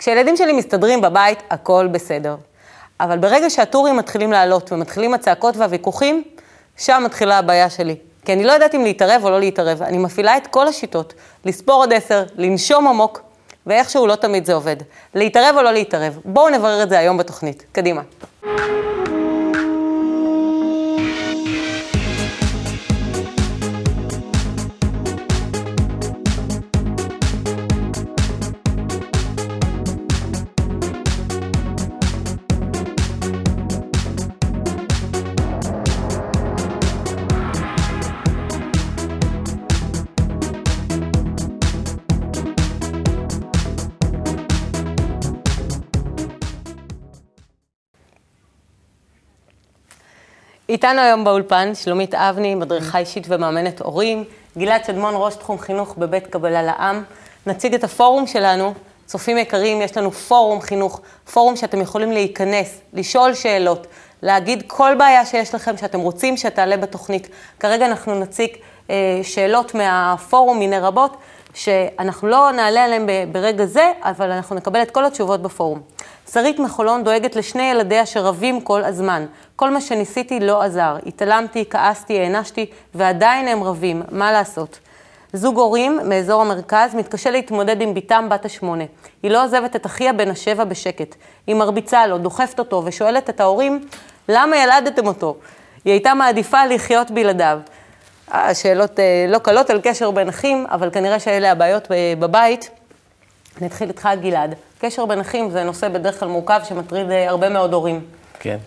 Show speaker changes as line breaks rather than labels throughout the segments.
כשילדים שלי מסתדרים בבית, הכל בסדר. אבל ברגע שהטורים מתחילים לעלות ומתחילים הצעקות והוויכוחים, שם מתחילה הבעיה שלי. כי אני לא יודעת אם להתערב או לא להתערב. אני מפעילה את כל השיטות, לספור עד עשר, לנשום עמוק, ואיכשהו לא תמיד זה עובד. להתערב או לא להתערב? בואו נברר את זה היום בתוכנית. קדימה. איתנו היום באולפן שלומית אבני, מדריכה אישית ומאמנת הורים, גלעד שדמון, ראש תחום חינוך בבית קבלה לעם. נציג את הפורום שלנו. צופים יקרים, יש לנו פורום חינוך, פורום שאתם יכולים להיכנס, לשאול שאלות, להגיד כל בעיה שיש לכם שאתם רוצים שתעלה בתוכנית. כרגע אנחנו נציג אה, שאלות מהפורום, מיני רבות, שאנחנו לא נעלה עליהן ברגע זה, אבל אנחנו נקבל את כל התשובות בפורום. שרית מחולון דואגת לשני ילדיה שרבים כל הזמן. כל מה שניסיתי לא עזר. התעלמתי, כעסתי, הענשתי, ועדיין הם רבים. מה לעשות? זוג הורים מאזור המרכז מתקשה להתמודד עם בתם בת השמונה. היא לא עוזבת את אחיה בן השבע בשקט. היא מרביצה לו, דוחפת אותו ושואלת את ההורים, למה ילדתם אותו? היא הייתה מעדיפה לחיות בלעדיו. השאלות אה, לא קלות על קשר בין אחים, אבל כנראה שאלה הבעיות בבית. נתחיל איתך, גלעד. קשר בין אחים זה נושא בדרך כלל מורכב שמטריד אה, הרבה מאוד הורים.
כן.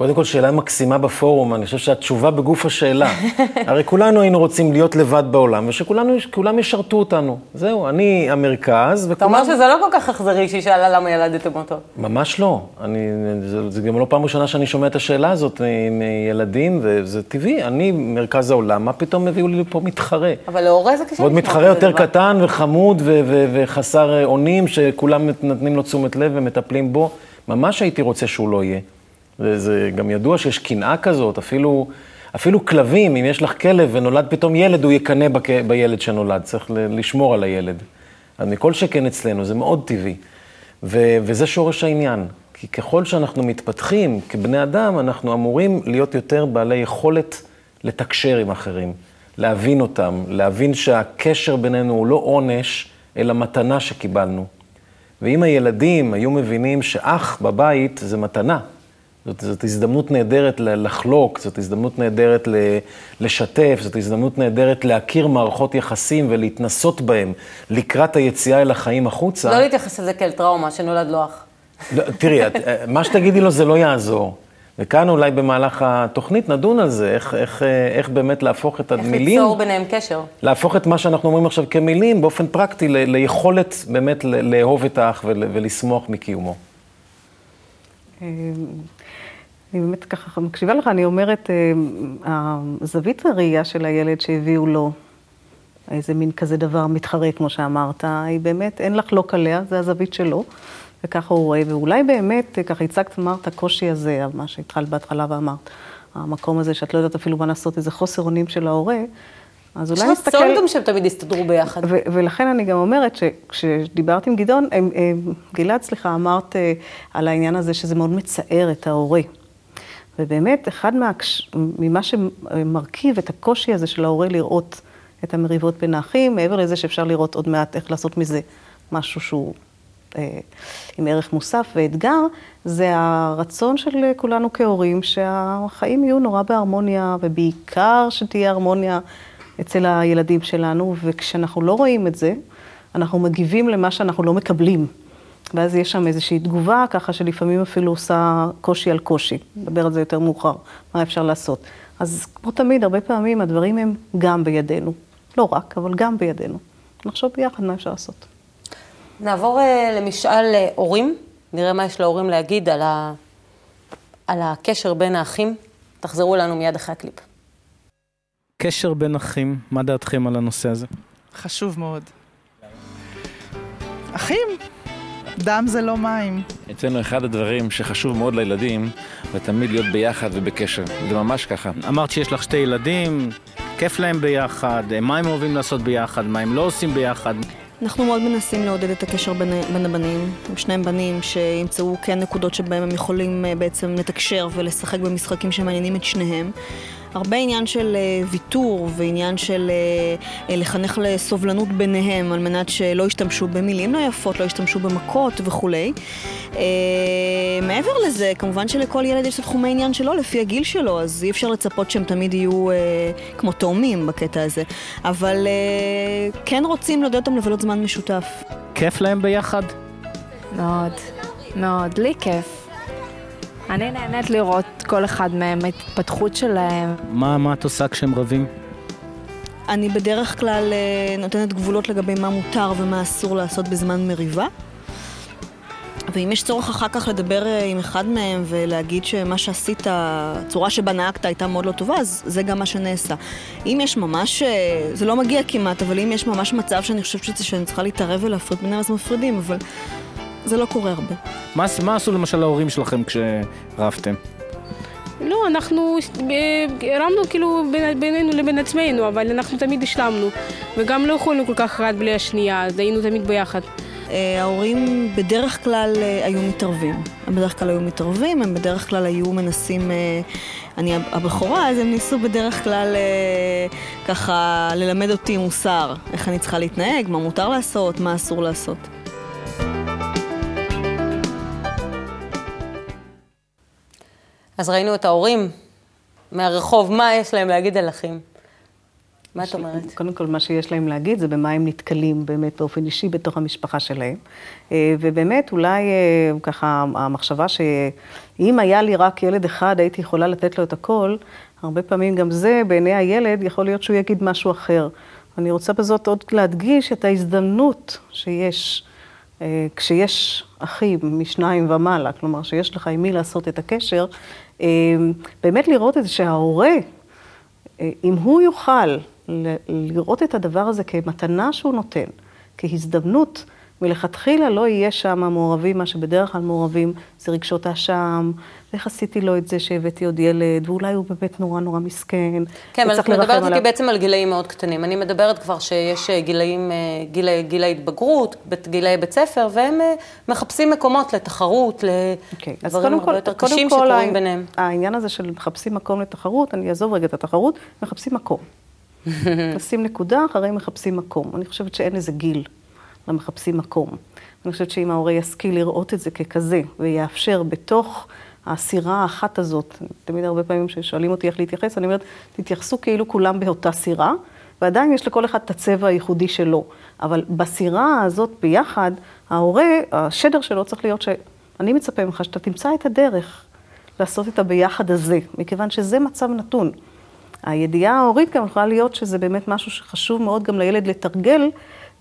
קודם כל, שאלה מקסימה בפורום, אני חושב שהתשובה בגוף השאלה. הרי כולנו היינו רוצים להיות לבד בעולם, ושכולם ישרתו אותנו. זהו, אני המרכז, וכולם...
אתה אומר שזה לא כל כך אכזרי שהיא שאלה למה ילדתם אותו.
ממש לא. אני, זה, זה גם לא פעם ראשונה שאני שומע את השאלה הזאת מילדים, וזה טבעי. אני מרכז העולם, מה פתאום הביאו לי פה מתחרה?
אבל להורה זה קשה.
ועוד מתחרה יותר דבר. קטן וחמוד וחסר אונים, שכולם נותנים לו תשומת לב ומטפלים בו. ממש הייתי רוצה שהוא לא יהיה. וזה גם ידוע שיש קנאה כזאת, אפילו, אפילו כלבים, אם יש לך כלב ונולד פתאום ילד, הוא יקנא בק... בילד שנולד, צריך לשמור על הילד. אז מכל שכן אצלנו, זה מאוד טבעי. ו... וזה שורש העניין. כי ככל שאנחנו מתפתחים כבני אדם, אנחנו אמורים להיות יותר בעלי יכולת לתקשר עם אחרים, להבין אותם, להבין שהקשר בינינו הוא לא עונש, אלא מתנה שקיבלנו. ואם הילדים היו מבינים שאח בבית זה מתנה, זאת, זאת הזדמנות נהדרת לחלוק, זאת הזדמנות נהדרת לשתף, זאת הזדמנות נהדרת להכיר מערכות יחסים ולהתנסות בהם לקראת היציאה אל החיים החוצה.
לא להתייחס לזה כאל טראומה שנולד לו אח.
לא, תראי, את, מה שתגידי לו זה לא יעזור. וכאן אולי במהלך התוכנית נדון על זה, איך, איך, איך באמת להפוך את המילים... איך
ליצור ביניהם קשר.
להפוך את מה שאנחנו אומרים עכשיו כמילים באופן פרקטי ל, ליכולת באמת לאהוב את האח ול, ולשמוח מקיומו.
אמ, אני באמת ככה מקשיבה לך, אני אומרת, אה, הזווית הראייה של הילד שהביאו לו איזה מין כזה דבר מתחרה, כמו שאמרת, היא באמת, אין לחלוק עליה, זה הזווית שלו, וככה הוא רואה, ואולי באמת, אה, ככה הצגת, אמרת, הקושי הזה, מה שהתחלת בהתחלה ואמרת, המקום הזה שאת לא יודעת אפילו מה לעשות, איזה חוסר אונים של ההורה, אז אולי נסתכל... יש
רצון גם שהם תמיד יסתדרו ביחד.
ולכן אני גם אומרת שכשדיברתי עם גדעון, גלעד, סליחה, אמרת אה, על העניין הזה שזה מאוד מצער את ההורה. ובאמת, אחד מה, ממה שמרכיב את הקושי הזה של ההורה לראות את המריבות בין האחים, מעבר לזה שאפשר לראות עוד מעט איך לעשות מזה משהו שהוא אה, עם ערך מוסף ואתגר, זה הרצון של כולנו כהורים שהחיים יהיו נורא בהרמוניה, ובעיקר שתהיה הרמוניה אצל הילדים שלנו, וכשאנחנו לא רואים את זה, אנחנו מגיבים למה שאנחנו לא מקבלים. ואז יש שם איזושהי תגובה, ככה שלפעמים אפילו עושה קושי על קושי. נדבר על זה יותר מאוחר, מה אפשר לעשות. אז כמו תמיד, הרבה פעמים הדברים הם גם בידינו. לא רק, אבל גם בידינו. נחשוב ביחד מה אפשר לעשות.
נעבור uh, למשאל uh, הורים, נראה מה יש להורים להגיד על, ה... על הקשר בין האחים. תחזרו אלינו מיד אחרי הקליפ.
קשר בין אחים, מה דעתכם על הנושא הזה?
חשוב מאוד. אחים, דם זה לא מים.
אצלנו אחד הדברים שחשוב מאוד לילדים, זה תמיד להיות ביחד ובקשר. זה ממש ככה.
אמרת שיש לך שתי ילדים, כיף להם ביחד, מה הם אוהבים לעשות ביחד, מה הם לא עושים ביחד.
אנחנו מאוד מנסים לעודד את הקשר בין, בין הבנים. הם שניהם בנים שימצאו כן נקודות שבהם הם יכולים אה, בעצם לתקשר ולשחק במשחקים שמעניינים את שניהם. הרבה עניין של uh, ויתור ועניין של uh, uh, לחנך לסובלנות ביניהם על מנת שלא ישתמשו במילים לא יפות, לא ישתמשו במכות וכולי. Uh, מעבר לזה, כמובן שלכל ילד יש את תחומי עניין שלו לפי הגיל שלו, אז אי אפשר לצפות שהם תמיד יהיו uh, כמו תאומים בקטע הזה. אבל uh, כן רוצים לעודד אותם לבלות זמן משותף.
כיף להם ביחד?
מאוד, מאוד. לי כיף. אני נהנית לראות כל אחד מהם, ההתפתחות שלהם.
מה, מה את עושה כשהם רבים?
אני בדרך כלל אה, נותנת גבולות לגבי מה מותר ומה אסור לעשות בזמן מריבה. ואם יש צורך אחר כך לדבר אה, עם אחד מהם ולהגיד שמה שעשית, הצורה שבה נהגת הייתה מאוד לא טובה, אז זה גם מה שנעשה. אם יש ממש, אה, זה לא מגיע כמעט, אבל אם יש ממש מצב שאני חושבת שאני צריכה להתערב ולהפריד ביניהם, אז מפרידים, אבל זה לא קורה הרבה.
מה, מה עשו למשל ההורים שלכם כשרבתם?
לא, אנחנו הרמנו כאילו בין, בינינו לבין עצמנו, אבל אנחנו תמיד השלמנו. וגם לא יכולנו כל כך אחד בלי השנייה, אז היינו תמיד ביחד.
אה, ההורים בדרך כלל אה, היו מתערבים. הם בדרך כלל היו מתערבים, הם בדרך כלל היו מנסים... אה, אני הבכורה, אז הם ניסו בדרך כלל ככה ללמד אותי מוסר, איך אני צריכה להתנהג, מה מותר לעשות, מה אסור לעשות.
אז ראינו את ההורים מהרחוב, מה יש להם להגיד על אחים? מה את אומרת?
קודם כל, מה שיש להם להגיד זה במה הם נתקלים באמת באופן אישי בתוך המשפחה שלהם. אה, ובאמת, אולי אה, ככה המחשבה שאם היה לי רק ילד אחד, הייתי יכולה לתת לו את הכל, הרבה פעמים גם זה, בעיני הילד, יכול להיות שהוא יגיד משהו אחר. אני רוצה בזאת עוד להדגיש את ההזדמנות שיש כשיש אחים משניים ומעלה, כלומר שיש לך עם מי לעשות את הקשר, אה, באמת לראות את זה שההורה, אה, אם הוא יוכל לראות את הדבר הזה כמתנה שהוא נותן, כהזדמנות, מלכתחילה לא יהיה שם מעורבים, מה שבדרך כלל מעורבים זה רגשות האשם, איך עשיתי לו את זה שהבאתי עוד ילד, ואולי הוא באמת נורא נורא מסכן.
כן, אבל את מדברת איתי בעצם על גילאים מאוד קטנים. אני מדברת כבר שיש אה, גילאים, אה, גיל, גיל ההתבגרות, גילאי בית ספר, והם אה, מחפשים מקומות לתחרות,
okay, לדברים הרבה יותר קשים שקורים ביניהם. העניין הזה של מחפשים מקום לתחרות, אני אעזוב רגע את התחרות, מחפשים מקום. נשים נקודה, אחרי מחפשים מקום. אני חושבת שאין איזה גיל. למחפשים מקום. אני חושבת שאם ההורה ישכיל לראות את זה ככזה, ויאפשר בתוך הסירה האחת הזאת, תמיד הרבה פעמים כששואלים אותי איך להתייחס, אני אומרת, תתייחסו כאילו כולם באותה סירה, ועדיין יש לכל אחד את הצבע הייחודי שלו. אבל בסירה הזאת ביחד, ההורה, השדר שלו צריך להיות שאני מצפה ממך שאתה תמצא את הדרך לעשות את הביחד הזה, מכיוון שזה מצב נתון. הידיעה ההורית גם יכולה להיות שזה באמת משהו שחשוב מאוד גם לילד לתרגל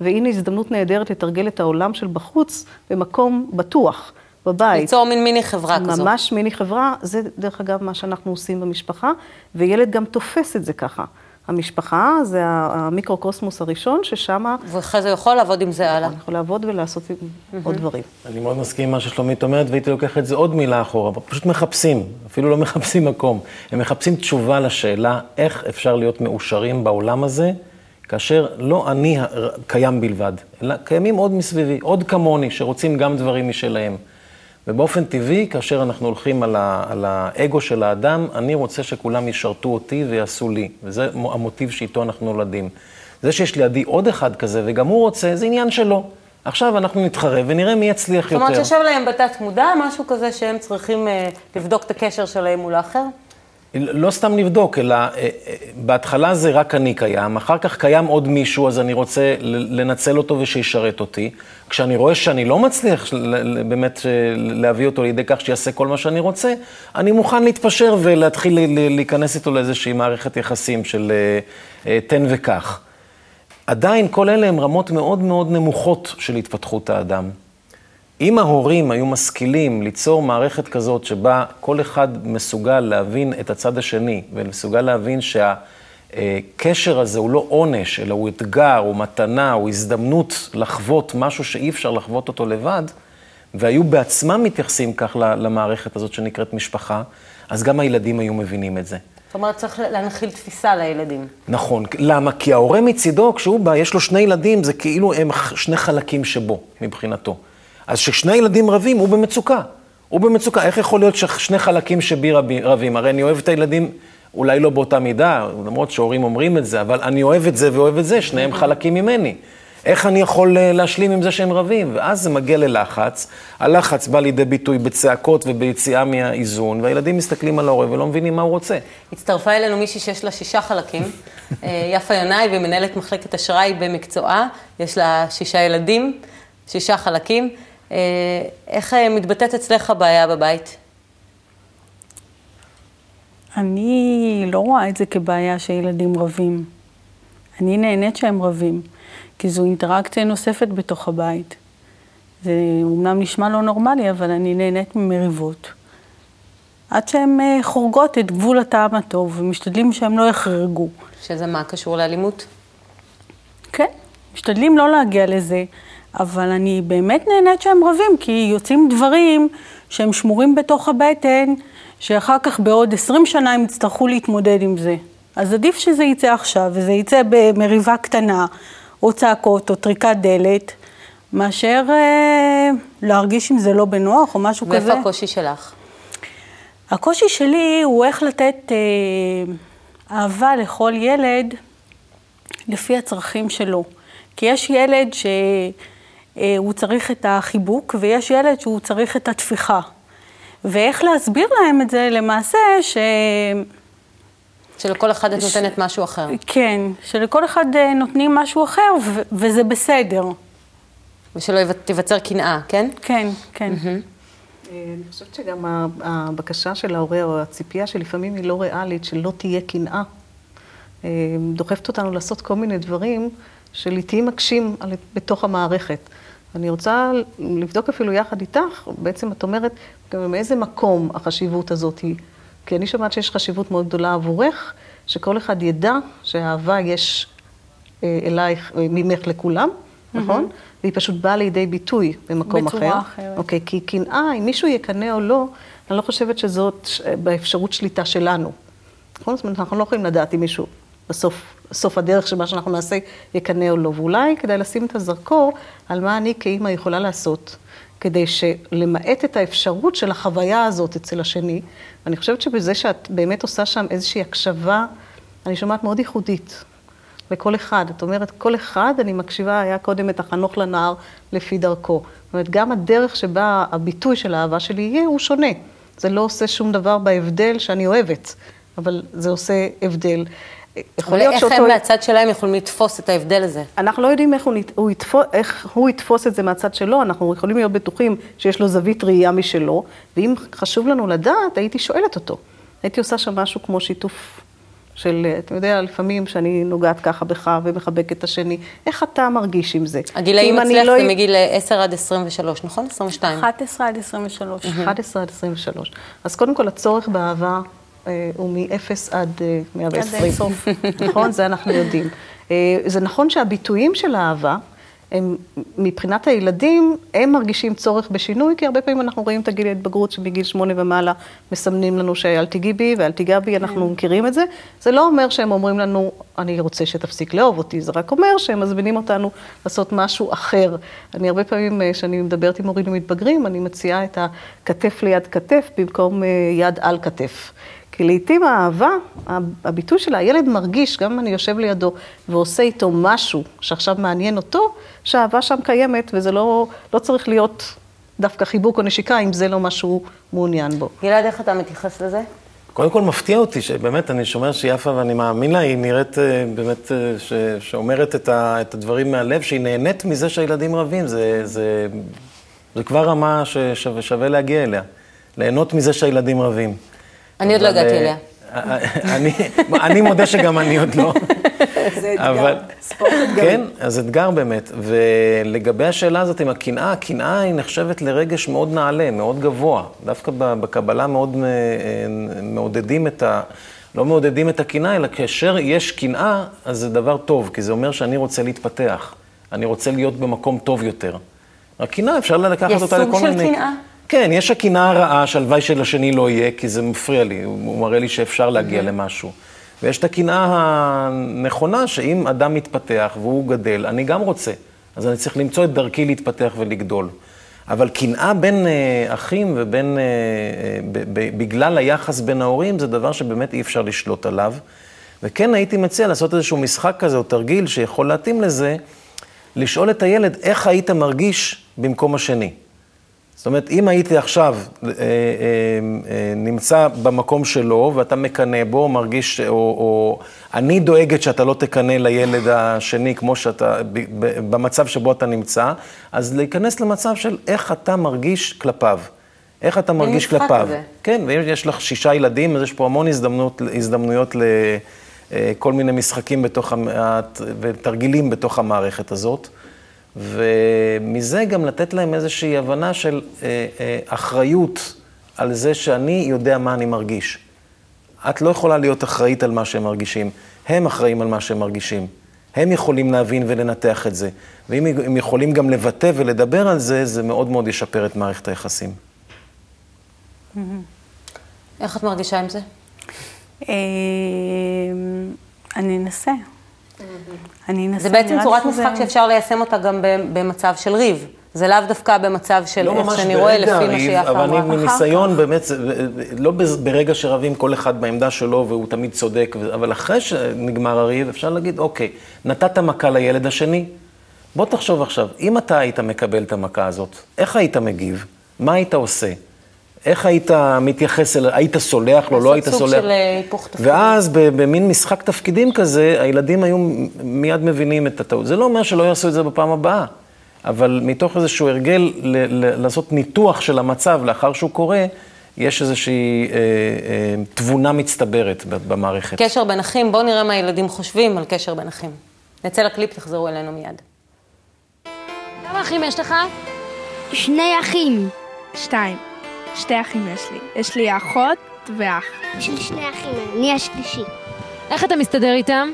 והנה הזדמנות נהדרת לתרגל את העולם של בחוץ במקום בטוח, בבית.
ליצור מין מיני חברה
ממש
כזאת.
ממש מיני חברה, זה דרך אגב מה שאנחנו עושים במשפחה, וילד גם תופס את זה ככה. המשפחה זה המיקרוקוסמוס הראשון, ששם...
ואחרי זה יכול לעבוד עם זה הלאה.
יכול לעבוד ולעשות עוד דברים.
אני מאוד מסכים עם מה ששלומית אומרת, והייתי לוקח את זה עוד מילה אחורה. פשוט מחפשים, אפילו לא מחפשים מקום. הם מחפשים תשובה לשאלה איך אפשר להיות מאושרים בעולם הזה, כאשר לא אני קיים בלבד, אלא קיימים עוד מסביבי, עוד כמוני, שרוצים גם דברים משלהם. ובאופן טבעי, כאשר אנחנו הולכים על, ה, על האגו של האדם, אני רוצה שכולם ישרתו אותי ויעשו לי, וזה המוטיב שאיתו אנחנו נולדים. זה שיש לידי עוד אחד כזה, וגם הוא רוצה, זה עניין שלו. עכשיו אנחנו נתחרה ונראה מי יצליח יותר.
זאת אומרת, שיושב להם בתת מודע, משהו כזה שהם צריכים אה, לבדוק את הקשר שלהם מול האחר?
לא סתם לבדוק, אלא אה, אה, בהתחלה זה רק אני קיים, אחר כך קיים עוד מישהו, אז אני רוצה לנצל אותו ושישרת אותי. כשאני רואה שאני לא מצליח באמת אה, להביא אותו לידי כך שיעשה כל מה שאני רוצה, אני מוכן להתפשר ולהתחיל להיכנס איתו לאיזושהי מערכת יחסים של תן וקח. עדיין כל אלה הם רמות מאוד מאוד נמוכות של התפתחות האדם. אם ההורים היו משכילים ליצור מערכת כזאת שבה כל אחד מסוגל להבין את הצד השני, ומסוגל להבין שהקשר הזה הוא לא עונש, אלא הוא אתגר, הוא מתנה, הוא הזדמנות לחוות משהו שאי אפשר לחוות אותו לבד, והיו בעצמם מתייחסים כך למערכת הזאת שנקראת משפחה, אז גם הילדים היו מבינים את זה.
זאת אומרת, צריך להנחיל תפיסה לילדים.
נכון. למה? כי ההורה מצידו, כשהוא בא, יש לו שני ילדים, זה כאילו הם שני חלקים שבו, מבחינתו. אז כששני ילדים רבים, הוא במצוקה. הוא במצוקה. איך יכול להיות ששני חלקים שבי רבים? הרי אני אוהב את הילדים, אולי לא באותה מידה, למרות שהורים אומרים את זה, אבל אני אוהב את זה ואוהב את זה, שניהם חלקים ממני. איך אני יכול אה, להשלים עם זה שהם רבים? ואז זה מגיע ללחץ, הלחץ בא לידי ביטוי בצעקות וביציאה מהאיזון, והילדים מסתכלים על ההורה ולא מבינים מה הוא רוצה.
הצטרפה אלינו מישהי שיש לה שישה חלקים, אה, יפה ינאי, והיא מנהלת מחלקת אשראי במקצועה, יש לה שישה ילדים, שישה חלקים. אה, איך מתבטאת אצלך הבעיה בבית?
אני לא רואה את זה כבעיה שילדים רבים. אני נהנית שהם רבים. כי זו אינטראקציה נוספת בתוך הבית. זה אומנם נשמע לא נורמלי, אבל אני נהנית ממריבות. עד שהן אה, חורגות את גבול הטעם הטוב, ומשתדלים שהן לא יחרגו.
שזה מה קשור לאלימות?
כן, משתדלים לא להגיע לזה, אבל אני באמת נהנית שהם רבים, כי יוצאים דברים שהם שמורים בתוך הבטן, שאחר כך בעוד 20 שנה הם יצטרכו להתמודד עם זה. אז עדיף שזה יצא עכשיו, וזה יצא במריבה קטנה, או צעקות או טריקת דלת, מאשר אה, להרגיש אם זה לא בנוח או משהו
ואיפה
כזה.
ואיפה הקושי שלך?
הקושי שלי הוא איך לתת אה, אהבה לכל ילד לפי הצרכים שלו. כי יש ילד שהוא אה, צריך את החיבוק, ויש ילד שהוא צריך את התפיחה. ואיך להסביר להם את זה למעשה, ש...
שלכל אחד את נותנת ש... משהו אחר.
כן, שלכל אחד אה, נותנים משהו אחר, ו- וזה בסדר.
ושלא תיווצר קנאה, כן?
כן, כן.
Mm-hmm. אני חושבת שגם הבקשה של ההורה, או הציפייה שלפעמים היא לא ריאלית, שלא תהיה קנאה, אה, דוחפת אותנו לעשות כל מיני דברים שלעיתים מקשים בתוך המערכת. אני רוצה לבדוק אפילו יחד איתך, בעצם את אומרת, גם מאיזה מקום החשיבות הזאת היא. כי אני שומעת שיש חשיבות מאוד גדולה עבורך, שכל אחד ידע שהאהבה יש אה, אלייך, אה, ממך לכולם, mm-hmm. נכון? והיא פשוט באה לידי ביטוי במקום אחר.
בצורה אחרת.
אוקיי, כי קנאה, אם מישהו יקנא או לא, אני לא חושבת שזאת באפשרות שליטה שלנו. נכון? זאת אומרת, אנחנו לא יכולים לדעת אם מישהו בסוף, בסוף הדרך שמה שאנחנו נעשה יקנא או לא. ואולי כדאי לשים את הזרקור על מה אני כאימא יכולה לעשות. כדי שלמעט את האפשרות של החוויה הזאת אצל השני, ואני חושבת שבזה שאת באמת עושה שם איזושהי הקשבה, אני שומעת מאוד ייחודית לכל אחד. את אומרת, כל אחד, אני מקשיבה, היה קודם את החנוך לנער לפי דרכו. זאת אומרת, גם הדרך שבה הביטוי של האהבה שלי יהיה, הוא שונה. זה לא עושה שום דבר בהבדל שאני אוהבת, אבל זה עושה הבדל.
יכול להיות שאותו... איך הם מהצד שלהם יכולים לתפוס את ההבדל הזה?
אנחנו לא יודעים איך הוא, הוא, יתפוס, איך הוא יתפוס את זה מהצד שלו, אנחנו יכולים להיות בטוחים שיש לו זווית ראייה משלו, ואם חשוב לנו לדעת, הייתי שואלת אותו. הייתי עושה שם משהו כמו שיתוף של, אתה יודע, לפעמים שאני נוגעת ככה בך ומחבקת את השני, איך אתה מרגיש עם זה?
הגילאים אצלך לא... זה מגיל 10 עד 23, נכון? 22.
11 עד 23.
11 עד 23. אז קודם כל, הצורך באהבה אה, הוא מ-0 עד 120. עד אינסוף. נכון? זה אנחנו יודעים. אה, זה נכון שהביטויים של האהבה, הם, מבחינת הילדים, הם מרגישים צורך בשינוי, כי הרבה פעמים אנחנו רואים את הגיל ההתבגרות שמגיל שמונה ומעלה מסמנים לנו שאל תיגעי בי ואל תיגע בי, אנחנו כן. מכירים את זה. זה לא אומר שהם אומרים לנו, אני רוצה שתפסיק לאהוב אותי, זה רק אומר שהם מזמינים אותנו לעשות משהו אחר. אני הרבה פעמים, אה, כשאני מדברת עם הורים ומתבגרים, אני מציעה את הכתף ליד כתף במקום יד על כתף. כי לעיתים האהבה, הביטוי של הילד מרגיש, גם אם אני יושב לידו ועושה איתו משהו שעכשיו מעניין אותו, שהאהבה שם קיימת, וזה לא, לא צריך להיות דווקא חיבוק או נשיקה, אם זה לא מה שהוא מעוניין בו.
גלעד, איך אתה מתייחס לזה?
קודם כל מפתיע אותי, שבאמת, אני שומע שיפה ואני מאמין לה, היא נראית אה, באמת, אה, ש, שאומרת את, ה, את הדברים מהלב, שהיא נהנית מזה שהילדים רבים, זה, זה, זה כבר רמה ששווה להגיע אליה. ליהנות מזה שהילדים רבים.
אני עוד לא הגעתי אליה.
אני מודה שגם אני עוד לא. זה אתגר, ספורט אתגר. כן, אז אתגר באמת. ולגבי השאלה הזאת עם הקנאה, הקנאה היא נחשבת לרגש מאוד נעלה, מאוד גבוה. דווקא בקבלה מאוד מעודדים את ה... לא מעודדים את הקנאה, אלא כאשר יש קנאה, אז זה דבר טוב, כי זה אומר שאני רוצה להתפתח. אני רוצה להיות במקום טוב יותר. הקנאה, אפשר לקחת אותה לכל מיני...
יש סוג של קנאה?
כן, יש הקנאה הרעה שהלוואי שלשני לא יהיה, כי זה מפריע לי, הוא מראה לי שאפשר להגיע למשהו. ויש את הקנאה הנכונה, שאם אדם מתפתח והוא גדל, אני גם רוצה. אז אני צריך למצוא את דרכי להתפתח ולגדול. אבל קנאה בין אה, אחים ובין, אה, אה, ב, ב, בגלל היחס בין ההורים, זה דבר שבאמת אי אפשר לשלוט עליו. וכן הייתי מציע לעשות איזשהו משחק כזה או תרגיל שיכול להתאים לזה, לשאול את הילד איך היית מרגיש במקום השני. זאת אומרת, אם הייתי עכשיו אה, אה, אה, נמצא במקום שלו ואתה מקנא בו, מרגיש, או, או אני דואגת שאתה לא תקנא לילד השני כמו שאתה, במצב שבו אתה נמצא, אז להיכנס למצב של איך אתה מרגיש כלפיו. איך אתה מרגיש כלפיו. הזה. כן, ואם יש לך שישה ילדים, אז יש פה המון הזדמנות, הזדמנויות לכל מיני משחקים בתוך, ותרגילים בתוך המערכת הזאת. ומזה גם לתת להם איזושהי הבנה של אה, אה, אחריות על זה שאני יודע מה אני מרגיש. את לא יכולה להיות אחראית על מה שהם מרגישים, הם אחראים על מה שהם מרגישים. הם יכולים להבין ולנתח את זה. ואם הם יכולים גם לבטא ולדבר על זה, זה מאוד מאוד ישפר את מערכת היחסים.
איך את מרגישה עם זה?
אה, אני אנסה. אני אנסה.
זה בעצם צורת משחק שאפשר ליישם אותה גם במצב של ריב. זה לאו דווקא במצב של לא איך שאני רואה, לפי מה שיפה אמרה.
אבל אני מניסיון באמת, לא ברגע שרבים כל אחד בעמדה שלו והוא תמיד צודק, אבל אחרי שנגמר הריב, אפשר להגיד, אוקיי, נתת מכה לילד השני, בוא תחשוב עכשיו, אם אתה היית מקבל את המכה הזאת, איך היית מגיב? מה היית עושה? איך היית מתייחס אליו, היית סולח לו, לא היית סולח? לעשות סוג
של אה, היפוך תפקיד.
ואז במין משחק תפקידים כזה, הילדים היו מיד מבינים את הטעות. זה לא אומר שלא יעשו את זה בפעם הבאה, אבל מתוך איזשהו הרגל לעשות ניתוח של המצב לאחר שהוא קורה, יש איזושהי אה, אה, תבונה מצטברת במערכת.
קשר בין אחים, בואו נראה מה הילדים חושבים על קשר בין אחים. נצא לקליפ, תחזרו אלינו מיד.
כמה אחים יש לך?
שני אחים.
שתיים. שתי אחים יש לי. יש לי אחות ואח.
יש לי שני אחים, אני השלישי.
איך אתה מסתדר איתם?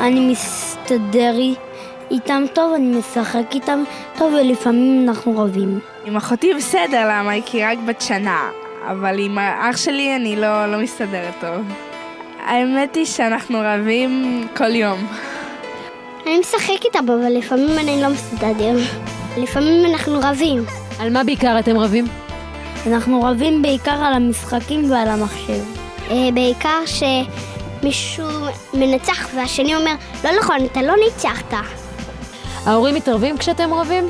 אני מסתדר איתם טוב, אני משחק איתם טוב, ולפעמים אנחנו רבים.
עם אחותי בסדר, למה? היא רק בת שנה. אבל עם האח שלי אני לא, לא מסתדרת טוב. האמת היא שאנחנו רבים כל יום.
אני משחק איתם, אבל לפעמים אני לא מסתדר. לפעמים אנחנו רבים.
על מה בעיקר אתם רבים?
אנחנו רבים בעיקר על המשחקים ועל המחשב. אה, בעיקר שמישהו מנצח והשני אומר, לא נכון, אתה לא ניצחת.
ההורים מתערבים כשאתם רבים?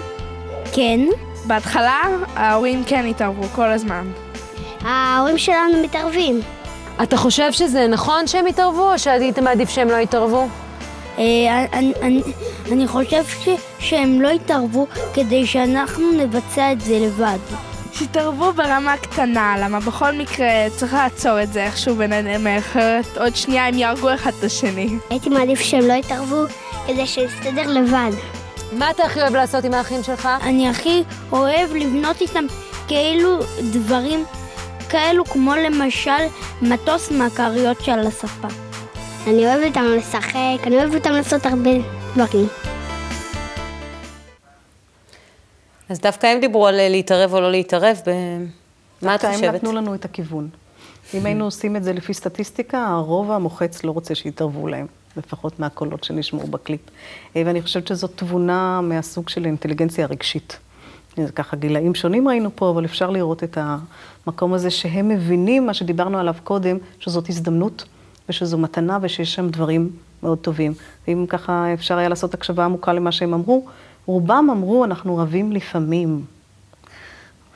כן.
בהתחלה ההורים כן התערבו כל הזמן.
ההורים שלנו מתערבים.
אתה חושב שזה נכון שהם יתערבו, או שהיית מעדיף שהם לא יתערבו?
אה, אני, אני, אני חושב ש, שהם לא יתערבו כדי שאנחנו נבצע את זה לבד.
תתערבו ברמה קטנה, למה בכל מקרה צריך לעצור את זה איכשהו ביניהם, אחרת עוד שנייה הם יהרגו אחד את השני.
הייתי מעדיף שהם לא יתערבו כדי שיסתדר לבד.
מה אתה הכי אוהב לעשות עם האחים שלך?
אני הכי אוהב לבנות איתם כאילו דברים כאלו כמו למשל מטוס מהכריות של הספה. אני אוהב אותם לשחק, אני אוהב אותם לעשות הרבה דברים.
אז דווקא הם דיברו על להתערב או לא להתערב, מה את חושבת?
הם נתנו לנו את הכיוון. אם היינו עושים את זה לפי סטטיסטיקה, הרוב המוחץ לא רוצה שיתערבו להם, לפחות מהקולות שנשמעו בקליפ. אה, ואני חושבת שזאת תבונה מהסוג של אינטליגנציה רגשית. זה ככה גילאים שונים ראינו פה, אבל אפשר לראות את המקום הזה שהם מבינים מה שדיברנו עליו קודם, שזאת הזדמנות ושזו מתנה ושיש שם דברים מאוד טובים. ואם ככה אפשר היה לעשות הקשבה עמוקה למה שהם אמרו, רובם אמרו, אנחנו רבים לפעמים.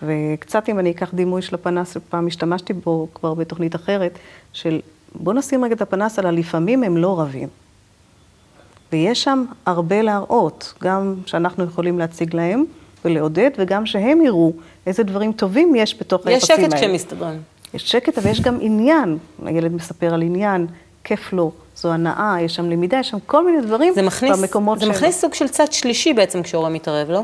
וקצת אם אני אקח דימוי של הפנס, פעם השתמשתי בו כבר בתוכנית אחרת, של בוא נשים רגע את הפנס על הלפעמים הם לא רבים. ויש שם הרבה להראות, גם שאנחנו יכולים להציג להם ולעודד, וגם שהם יראו איזה דברים טובים יש בתוך היחסים האלה.
יש שקט כשהם מסתדרים.
יש שקט, אבל יש גם עניין. הילד מספר על עניין, כיף לו, זו הנאה, יש שם למידה, יש שם כל מיני דברים
זה מכניס, במקומות. זה מכניס סוג של צד שלישי בעצם כשהורה מתערב, לא?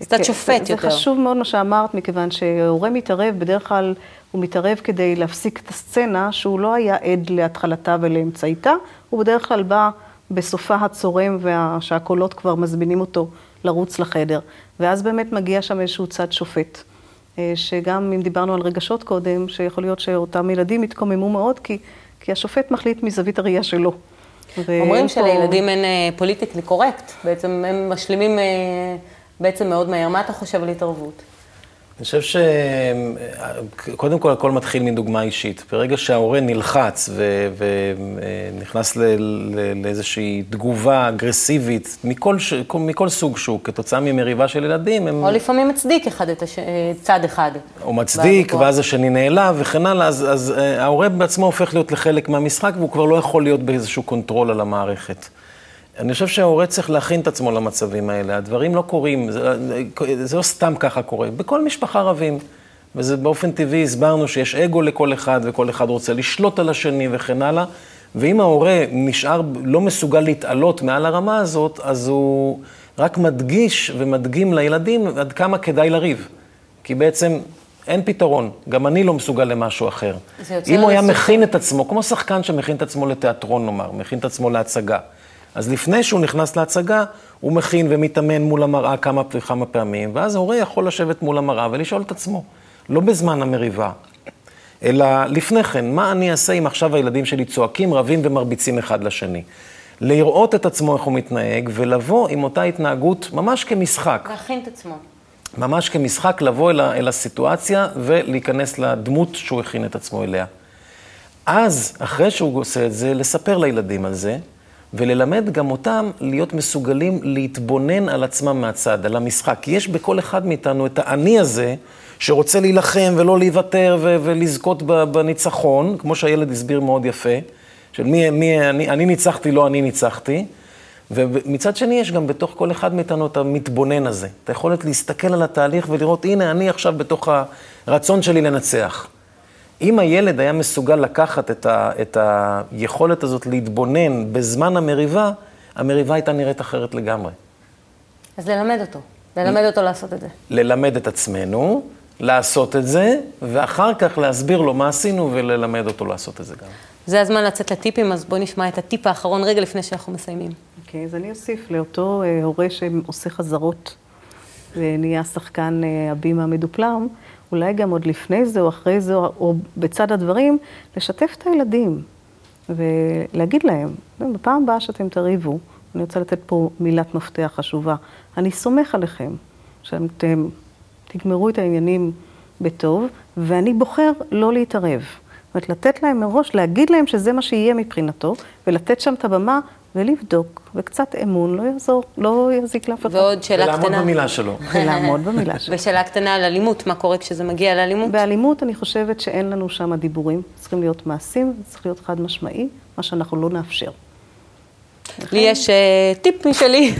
זה צד שופט
זה,
יותר.
זה חשוב מאוד מה שאמרת, מכיוון שהורה מתערב, בדרך כלל הוא מתערב כדי להפסיק את הסצנה, שהוא לא היה עד להתחלתה ולאמצעיתה, הוא בדרך כלל בא בסופה הצורם שהקולות כבר מזמינים אותו לרוץ לחדר. ואז באמת מגיע שם איזשהו צד שופט. אה, שגם אם דיברנו על רגשות קודם, שיכול להיות שאותם ילדים יתקוממו מאוד, כי, כי השופט מחליט מזווית הראייה שלו.
אומרים שלילדים אין פוליטיקלי קורקט, בעצם הם משלימים בעצם מאוד מהר. מה אתה חושב על התערבות?
אני חושב שקודם כל הכל מתחיל מדוגמה אישית. ברגע שההורה נלחץ ונכנס לאיזושהי תגובה אגרסיבית, מכל, ש... מכל סוג שהוא, כתוצאה ממריבה של ילדים, הם...
או לפעמים מצדיק אחד את הש... צד אחד.
או מצדיק, ואז השני נעלב וכן הלאה, אז, אז אה, ההורה בעצמו הופך להיות לחלק מהמשחק, והוא כבר לא יכול להיות באיזשהו קונטרול על המערכת. אני חושב שההורה צריך להכין את עצמו למצבים האלה. הדברים לא קורים, זה, זה לא סתם ככה קורה. בכל משפחה רבים. וזה באופן טבעי, הסברנו שיש אגו לכל אחד, וכל אחד רוצה לשלוט על השני וכן הלאה. ואם ההורה נשאר, לא מסוגל להתעלות מעל הרמה הזאת, אז הוא רק מדגיש ומדגים לילדים עד כמה כדאי לריב. כי בעצם אין פתרון, גם אני לא מסוגל למשהו אחר. אם הוא היה מכין את עצמו, כמו שחקן שמכין את עצמו לתיאטרון, נאמר, מכין את עצמו להצגה. אז לפני שהוא נכנס להצגה, הוא מכין ומתאמן מול המראה כמה וכמה פעמים, ואז ההורה יכול לשבת מול המראה ולשאול את עצמו, לא בזמן המריבה, אלא לפני כן, מה אני אעשה אם עכשיו הילדים שלי צועקים, רבים ומרביצים אחד לשני? לראות את עצמו איך הוא מתנהג, ולבוא עם אותה התנהגות ממש כמשחק.
להכין את עצמו.
ממש כמשחק, לבוא אל, אל הסיטואציה ולהיכנס לדמות שהוא הכין את עצמו אליה. אז, אחרי שהוא עושה את זה, לספר לילדים על זה, וללמד גם אותם להיות מסוגלים להתבונן על עצמם מהצד, על המשחק. יש בכל אחד מאיתנו את האני הזה, שרוצה להילחם ולא להיוותר ו- ולזכות בניצחון, כמו שהילד הסביר מאוד יפה, של מי, מי אני, אני ניצחתי, לא אני ניצחתי. ומצד שני, יש גם בתוך כל אחד מאיתנו את המתבונן הזה, את היכולת להסתכל על התהליך ולראות, הנה, אני עכשיו בתוך הרצון שלי לנצח. אם הילד היה מסוגל לקחת את, ה, את היכולת הזאת להתבונן בזמן המריבה, המריבה הייתה נראית אחרת לגמרי.
אז ללמד אותו, ללמד אותו לעשות את זה.
ללמד את עצמנו, לעשות את זה, ואחר כך להסביר לו מה עשינו וללמד אותו לעשות את זה גם.
זה הזמן לצאת לטיפים, אז בואו נשמע את הטיפ האחרון רגע לפני שאנחנו מסיימים.
אוקיי, okay, אז אני אוסיף לאותו uh, הורה שעושה חזרות ונהיה שחקן uh, הבימה המדופלם, אולי גם עוד לפני זה או אחרי זה, או בצד הדברים, לשתף את הילדים ולהגיד להם, בפעם הבאה שאתם תריבו, אני רוצה לתת פה מילת מפתח חשובה, אני סומך עליכם, שאתם תגמרו את העניינים בטוב, ואני בוחר לא להתערב. זאת אומרת, לתת להם מראש, להגיד להם שזה מה שיהיה מבחינתו, ולתת שם את הבמה ולבדוק, וקצת אמון לא יעזור, לא יזיק לאף אחד.
ועוד שאלה קטנה.
ולעמוד במילה שלו.
ולעמוד במילה שלו.
ושאלה קטנה על אלימות, מה קורה כשזה מגיע לאלימות?
באלימות אני חושבת שאין לנו שם דיבורים, צריכים להיות מעשים, צריך להיות חד משמעי, מה שאנחנו לא נאפשר.
לי יש uh, טיפ משלי.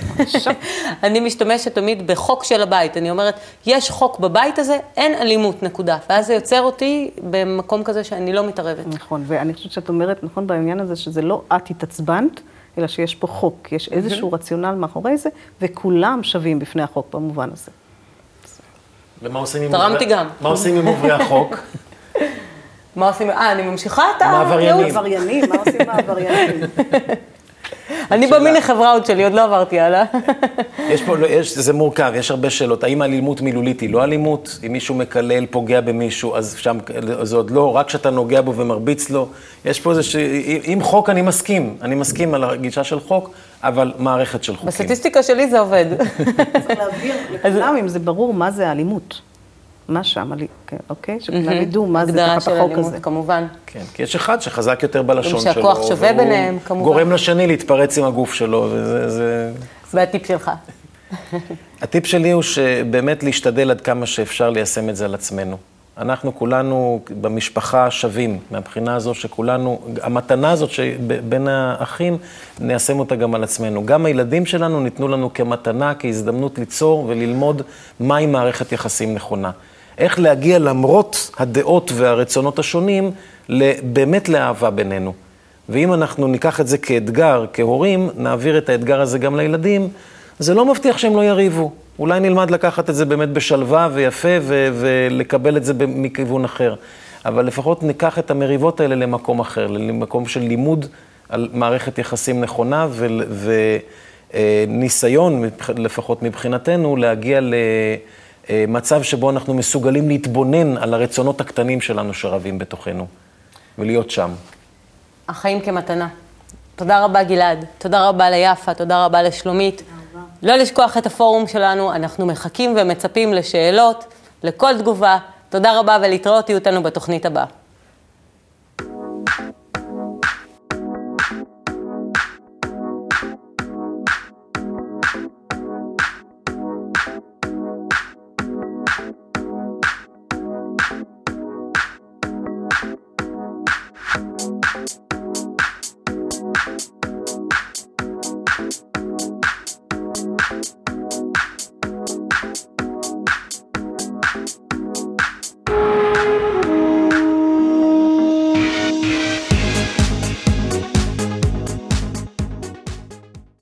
אני משתמשת תמיד בחוק של הבית. אני אומרת, יש חוק בבית הזה, אין אלימות, נקודה. ואז זה יוצר אותי במקום כזה שאני לא מתערבת.
נכון, ואני חושבת שאת אומרת, נכון, בעניין הזה, שזה לא את התעצבנת, אלא שיש פה חוק, יש איזשהו רציונל מאחורי זה, וכולם שווים בפני החוק במובן הזה.
ומה עושים עם
תרמתי גם.
מה עושים עם עוברי החוק?
מה עושים? אה, אני ממשיכה את ה...
מעבריינים.
עבריינים, מה עושים מעבריינים?
אני במיני חברה עוד שלי, עוד לא עברתי הלאה.
יש פה, יש, זה מורכב, יש הרבה שאלות. האם אלימות מילולית היא לא אלימות? אם מישהו מקלל, פוגע במישהו, אז שם, זה עוד לא, רק כשאתה נוגע בו ומרביץ לו. יש פה איזה ש... עם חוק אני מסכים, אני מסכים על הגישה של חוק, אבל מערכת של חוקים.
בסטטיסטיקה שלי זה עובד.
צריך להבהיר לכולם אם זה ברור מה זה אלימות. מה שם, כן, אוקיי? שכולם ידעו מה זה תחת החוק הזה.
כמובן.
כן, כי יש אחד שחזק יותר בלשון שלו.
שהכוח שווה ביניהם, כמובן.
גורם לשני להתפרץ עם הגוף שלו, וזה... זה...
והטיפ שלך.
הטיפ שלי הוא שבאמת להשתדל עד כמה שאפשר ליישם את זה על עצמנו. אנחנו כולנו במשפחה שווים, מהבחינה הזו שכולנו, המתנה הזאת שבין האחים, ניישם אותה גם על עצמנו. גם הילדים שלנו ניתנו לנו כמתנה, כהזדמנות ליצור וללמוד מהי מערכת יחסים נכונה. איך להגיע למרות הדעות והרצונות השונים, באמת לאהבה בינינו. ואם אנחנו ניקח את זה כאתגר, כהורים, נעביר את האתגר הזה גם לילדים, זה לא מבטיח שהם לא יריבו. אולי נלמד לקחת את זה באמת בשלווה ויפה ו- ולקבל את זה מכיוון אחר. אבל לפחות ניקח את המריבות האלה למקום אחר, למקום של לימוד על מערכת יחסים נכונה וניסיון, לפחות מבחינתנו, להגיע ל... אה, מצב שבו אנחנו מסוגלים להתבונן על הרצונות הקטנים שלנו שרבים בתוכנו, ולהיות שם.
החיים כמתנה. תודה רבה גלעד, תודה רבה ליפה, תודה רבה לשלומית. לא לשכוח את הפורום שלנו, אנחנו מחכים ומצפים לשאלות, לכל תגובה. תודה רבה ולהתראות, תהיו איתנו בתוכנית הבאה.